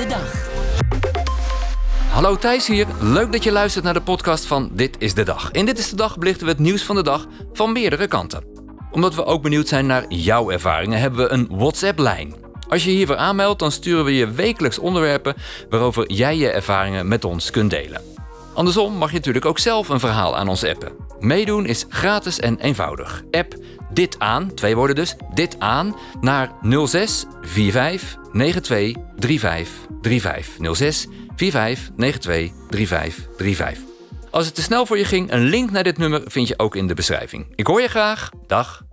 De dag. Hallo Thijs hier. Leuk dat je luistert naar de podcast van Dit is de Dag. In Dit is de Dag belichten we het nieuws van de dag van meerdere kanten. Omdat we ook benieuwd zijn naar jouw ervaringen, hebben we een WhatsApp-lijn. Als je hiervoor aanmeldt, dan sturen we je wekelijks onderwerpen waarover jij je ervaringen met ons kunt delen. Andersom mag je natuurlijk ook zelf een verhaal aan ons appen. Meedoen is gratis en eenvoudig. App dit aan, twee woorden dus, dit aan naar 06 45 92 35 35. 06 45 92 35 35. Als het te snel voor je ging, een link naar dit nummer vind je ook in de beschrijving. Ik hoor je graag. Dag.